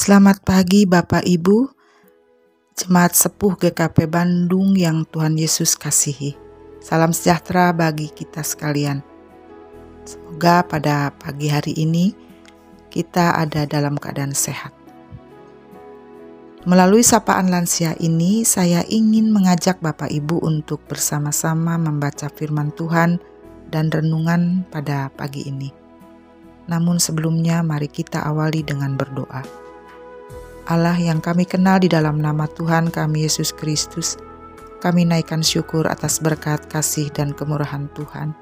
Selamat pagi Bapak Ibu, Jemaat Sepuh GKP Bandung yang Tuhan Yesus kasihi. Salam sejahtera bagi kita sekalian. Semoga pada pagi hari ini kita ada dalam keadaan sehat. Melalui sapaan lansia ini, saya ingin mengajak Bapak Ibu untuk bersama-sama membaca firman Tuhan dan renungan pada pagi ini. Namun sebelumnya mari kita awali dengan berdoa. Allah yang kami kenal di dalam nama Tuhan kami Yesus Kristus, kami naikkan syukur atas berkat kasih dan kemurahan Tuhan.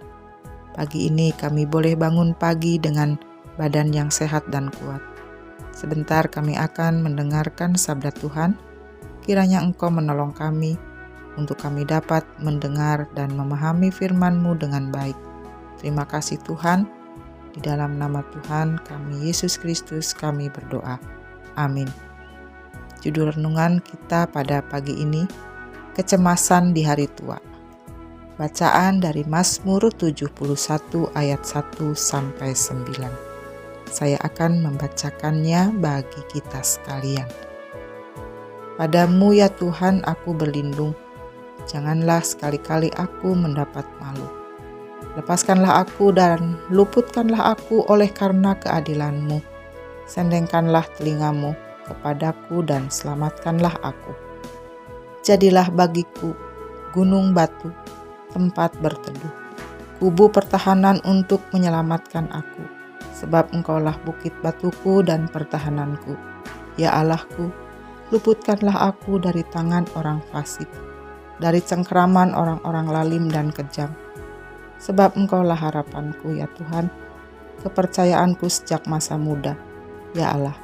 Pagi ini kami boleh bangun pagi dengan badan yang sehat dan kuat. Sebentar kami akan mendengarkan sabda Tuhan. Kiranya Engkau menolong kami untuk kami dapat mendengar dan memahami firman-Mu dengan baik. Terima kasih Tuhan. Di dalam nama Tuhan kami Yesus Kristus kami berdoa. Amin. Judul renungan kita pada pagi ini, Kecemasan di Hari Tua. Bacaan dari Mazmur 71 ayat 1 sampai 9. Saya akan membacakannya bagi kita sekalian. Padamu ya Tuhan aku berlindung, janganlah sekali-kali aku mendapat malu. Lepaskanlah aku dan luputkanlah aku oleh karena keadilanmu. Sendengkanlah telingamu kepadaku dan selamatkanlah aku. Jadilah bagiku gunung batu, tempat berteduh, kubu pertahanan untuk menyelamatkan aku, sebab engkaulah bukit batuku dan pertahananku. Ya Allahku, luputkanlah aku dari tangan orang fasik, dari cengkeraman orang-orang lalim dan kejam. Sebab engkaulah harapanku ya Tuhan, kepercayaanku sejak masa muda. Ya Allah,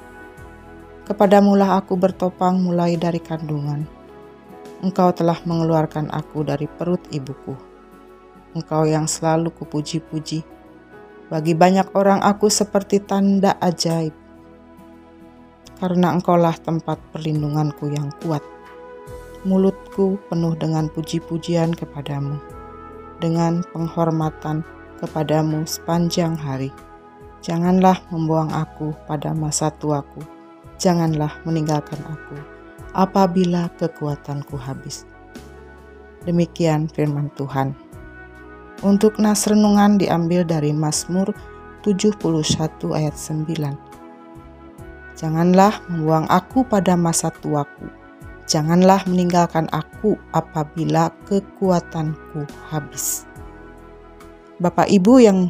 Kepadamulah aku bertopang mulai dari kandungan. Engkau telah mengeluarkan aku dari perut ibuku. Engkau yang selalu kupuji-puji. Bagi banyak orang aku seperti tanda ajaib. Karena engkaulah tempat perlindunganku yang kuat. Mulutku penuh dengan puji-pujian kepadamu. Dengan penghormatan kepadamu sepanjang hari. Janganlah membuang aku pada masa tuaku janganlah meninggalkan aku apabila kekuatanku habis. Demikian firman Tuhan. Untuk nas renungan diambil dari Mazmur 71 ayat 9. Janganlah membuang aku pada masa tuaku. Janganlah meninggalkan aku apabila kekuatanku habis. Bapak Ibu yang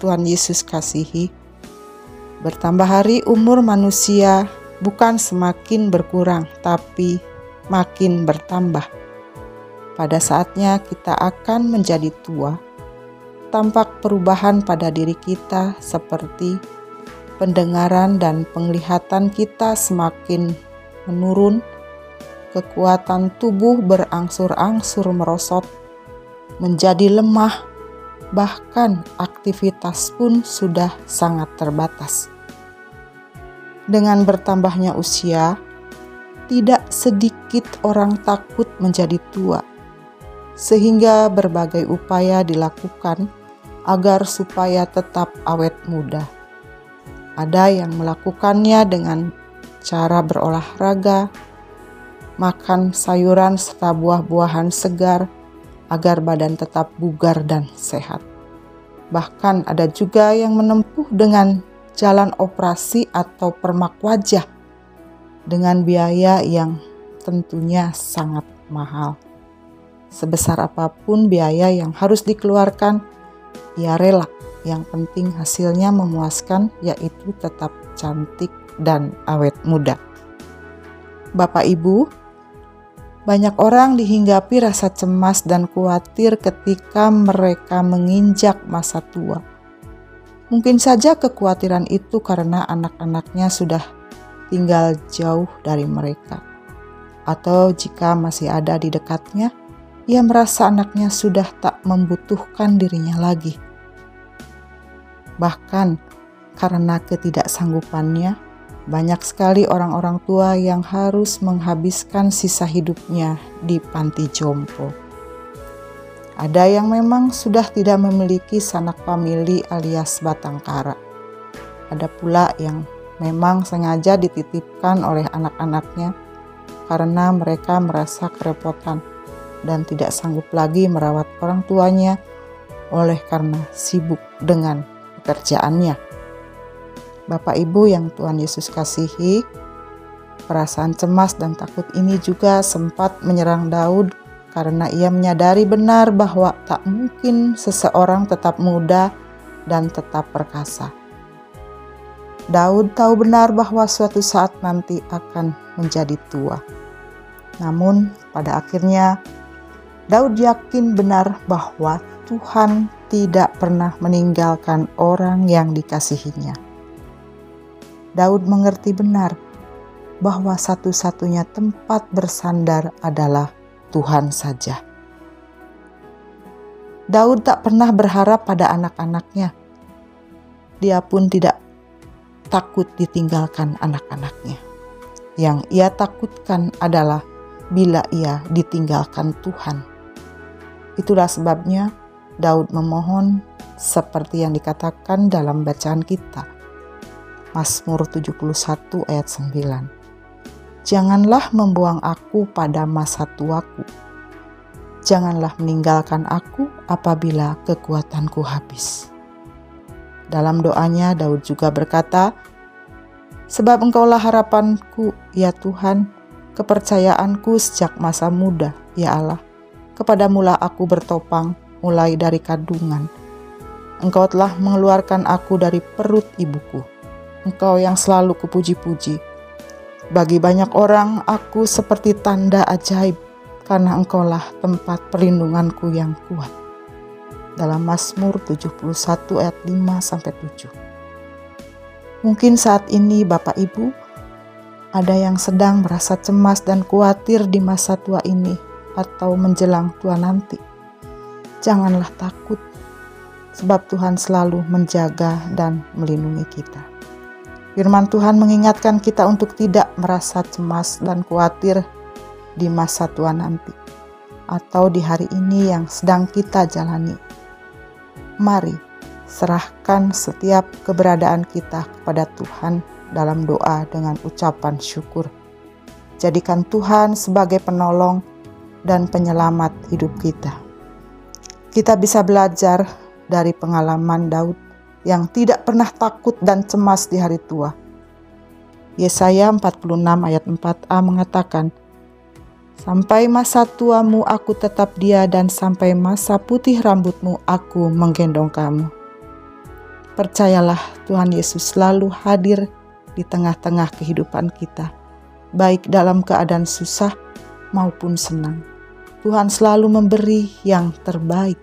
Tuhan Yesus kasihi, bertambah hari umur manusia bukan semakin berkurang, tapi makin bertambah. Pada saatnya kita akan menjadi tua, tampak perubahan pada diri kita seperti pendengaran dan penglihatan kita semakin menurun, kekuatan tubuh berangsur-angsur merosot, menjadi lemah, bahkan aktivitas pun sudah sangat terbatas dengan bertambahnya usia, tidak sedikit orang takut menjadi tua, sehingga berbagai upaya dilakukan agar supaya tetap awet muda. Ada yang melakukannya dengan cara berolahraga, makan sayuran serta buah-buahan segar agar badan tetap bugar dan sehat. Bahkan ada juga yang menempuh dengan jalan operasi atau permak wajah dengan biaya yang tentunya sangat mahal. Sebesar apa pun biaya yang harus dikeluarkan, ia rela. Yang penting hasilnya memuaskan, yaitu tetap cantik dan awet muda. Bapak Ibu, banyak orang dihinggapi rasa cemas dan khawatir ketika mereka menginjak masa tua Mungkin saja kekhawatiran itu karena anak-anaknya sudah tinggal jauh dari mereka, atau jika masih ada di dekatnya, ia merasa anaknya sudah tak membutuhkan dirinya lagi. Bahkan karena ketidaksanggupannya, banyak sekali orang-orang tua yang harus menghabiskan sisa hidupnya di panti jompo. Ada yang memang sudah tidak memiliki sanak famili alias batang kara. Ada pula yang memang sengaja dititipkan oleh anak-anaknya karena mereka merasa kerepotan dan tidak sanggup lagi merawat orang tuanya oleh karena sibuk dengan pekerjaannya. Bapak Ibu yang Tuhan Yesus kasihi, perasaan cemas dan takut ini juga sempat menyerang Daud karena ia menyadari benar bahwa tak mungkin seseorang tetap muda dan tetap perkasa. Daud tahu benar bahwa suatu saat nanti akan menjadi tua. Namun, pada akhirnya Daud yakin benar bahwa Tuhan tidak pernah meninggalkan orang yang dikasihinya. Daud mengerti benar bahwa satu-satunya tempat bersandar adalah Tuhan saja. Daud tak pernah berharap pada anak-anaknya. Dia pun tidak takut ditinggalkan anak-anaknya. Yang ia takutkan adalah bila ia ditinggalkan Tuhan. Itulah sebabnya Daud memohon seperti yang dikatakan dalam bacaan kita. Mazmur 71 ayat 9. Janganlah membuang aku pada masa tuaku. Janganlah meninggalkan aku apabila kekuatanku habis. Dalam doanya Daud juga berkata, Sebab engkaulah harapanku, ya Tuhan, kepercayaanku sejak masa muda, ya Allah Kepadamulah aku bertopang mulai dari kandungan. Engkau telah mengeluarkan aku dari perut ibuku. Engkau yang selalu kupuji-puji. Bagi banyak orang, aku seperti tanda ajaib karena engkaulah tempat perlindunganku yang kuat. Dalam Mazmur 71 ayat 5 sampai 7. Mungkin saat ini Bapak Ibu ada yang sedang merasa cemas dan khawatir di masa tua ini atau menjelang tua nanti. Janganlah takut, sebab Tuhan selalu menjaga dan melindungi kita. Firman Tuhan mengingatkan kita untuk tidak merasa cemas dan khawatir di masa tua nanti, atau di hari ini yang sedang kita jalani. Mari serahkan setiap keberadaan kita kepada Tuhan dalam doa dengan ucapan syukur. Jadikan Tuhan sebagai penolong dan penyelamat hidup kita. Kita bisa belajar dari pengalaman Daud yang tidak pernah takut dan cemas di hari tua. Yesaya 46 ayat 4a mengatakan, Sampai masa tuamu aku tetap dia dan sampai masa putih rambutmu aku menggendong kamu. Percayalah Tuhan Yesus selalu hadir di tengah-tengah kehidupan kita, baik dalam keadaan susah maupun senang. Tuhan selalu memberi yang terbaik,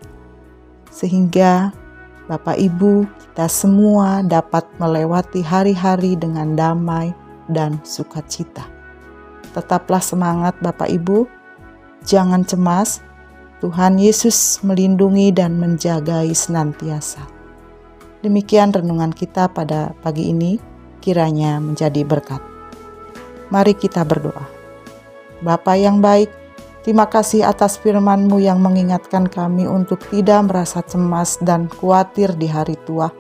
sehingga Bapak Ibu, kita semua dapat melewati hari-hari dengan damai dan sukacita. Tetaplah semangat, Bapak Ibu, jangan cemas. Tuhan Yesus melindungi dan menjagai senantiasa. Demikian renungan kita pada pagi ini, kiranya menjadi berkat. Mari kita berdoa. Bapa yang baik, Terima kasih atas firman-Mu yang mengingatkan kami untuk tidak merasa cemas dan khawatir di hari tua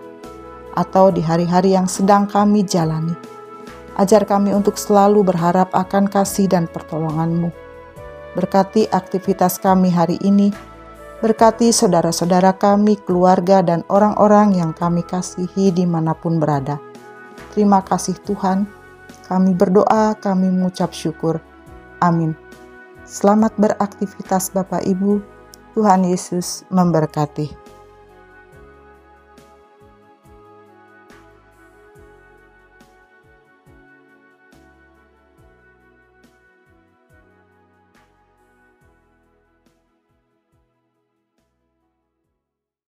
atau di hari-hari yang sedang kami jalani. Ajar kami untuk selalu berharap akan kasih dan pertolongan-Mu. Berkati aktivitas kami hari ini, berkati saudara-saudara kami, keluarga, dan orang-orang yang kami kasihi di mana pun berada. Terima kasih Tuhan, kami berdoa, kami mengucap syukur. Amin. Selamat beraktivitas Bapak Ibu. Tuhan Yesus memberkati.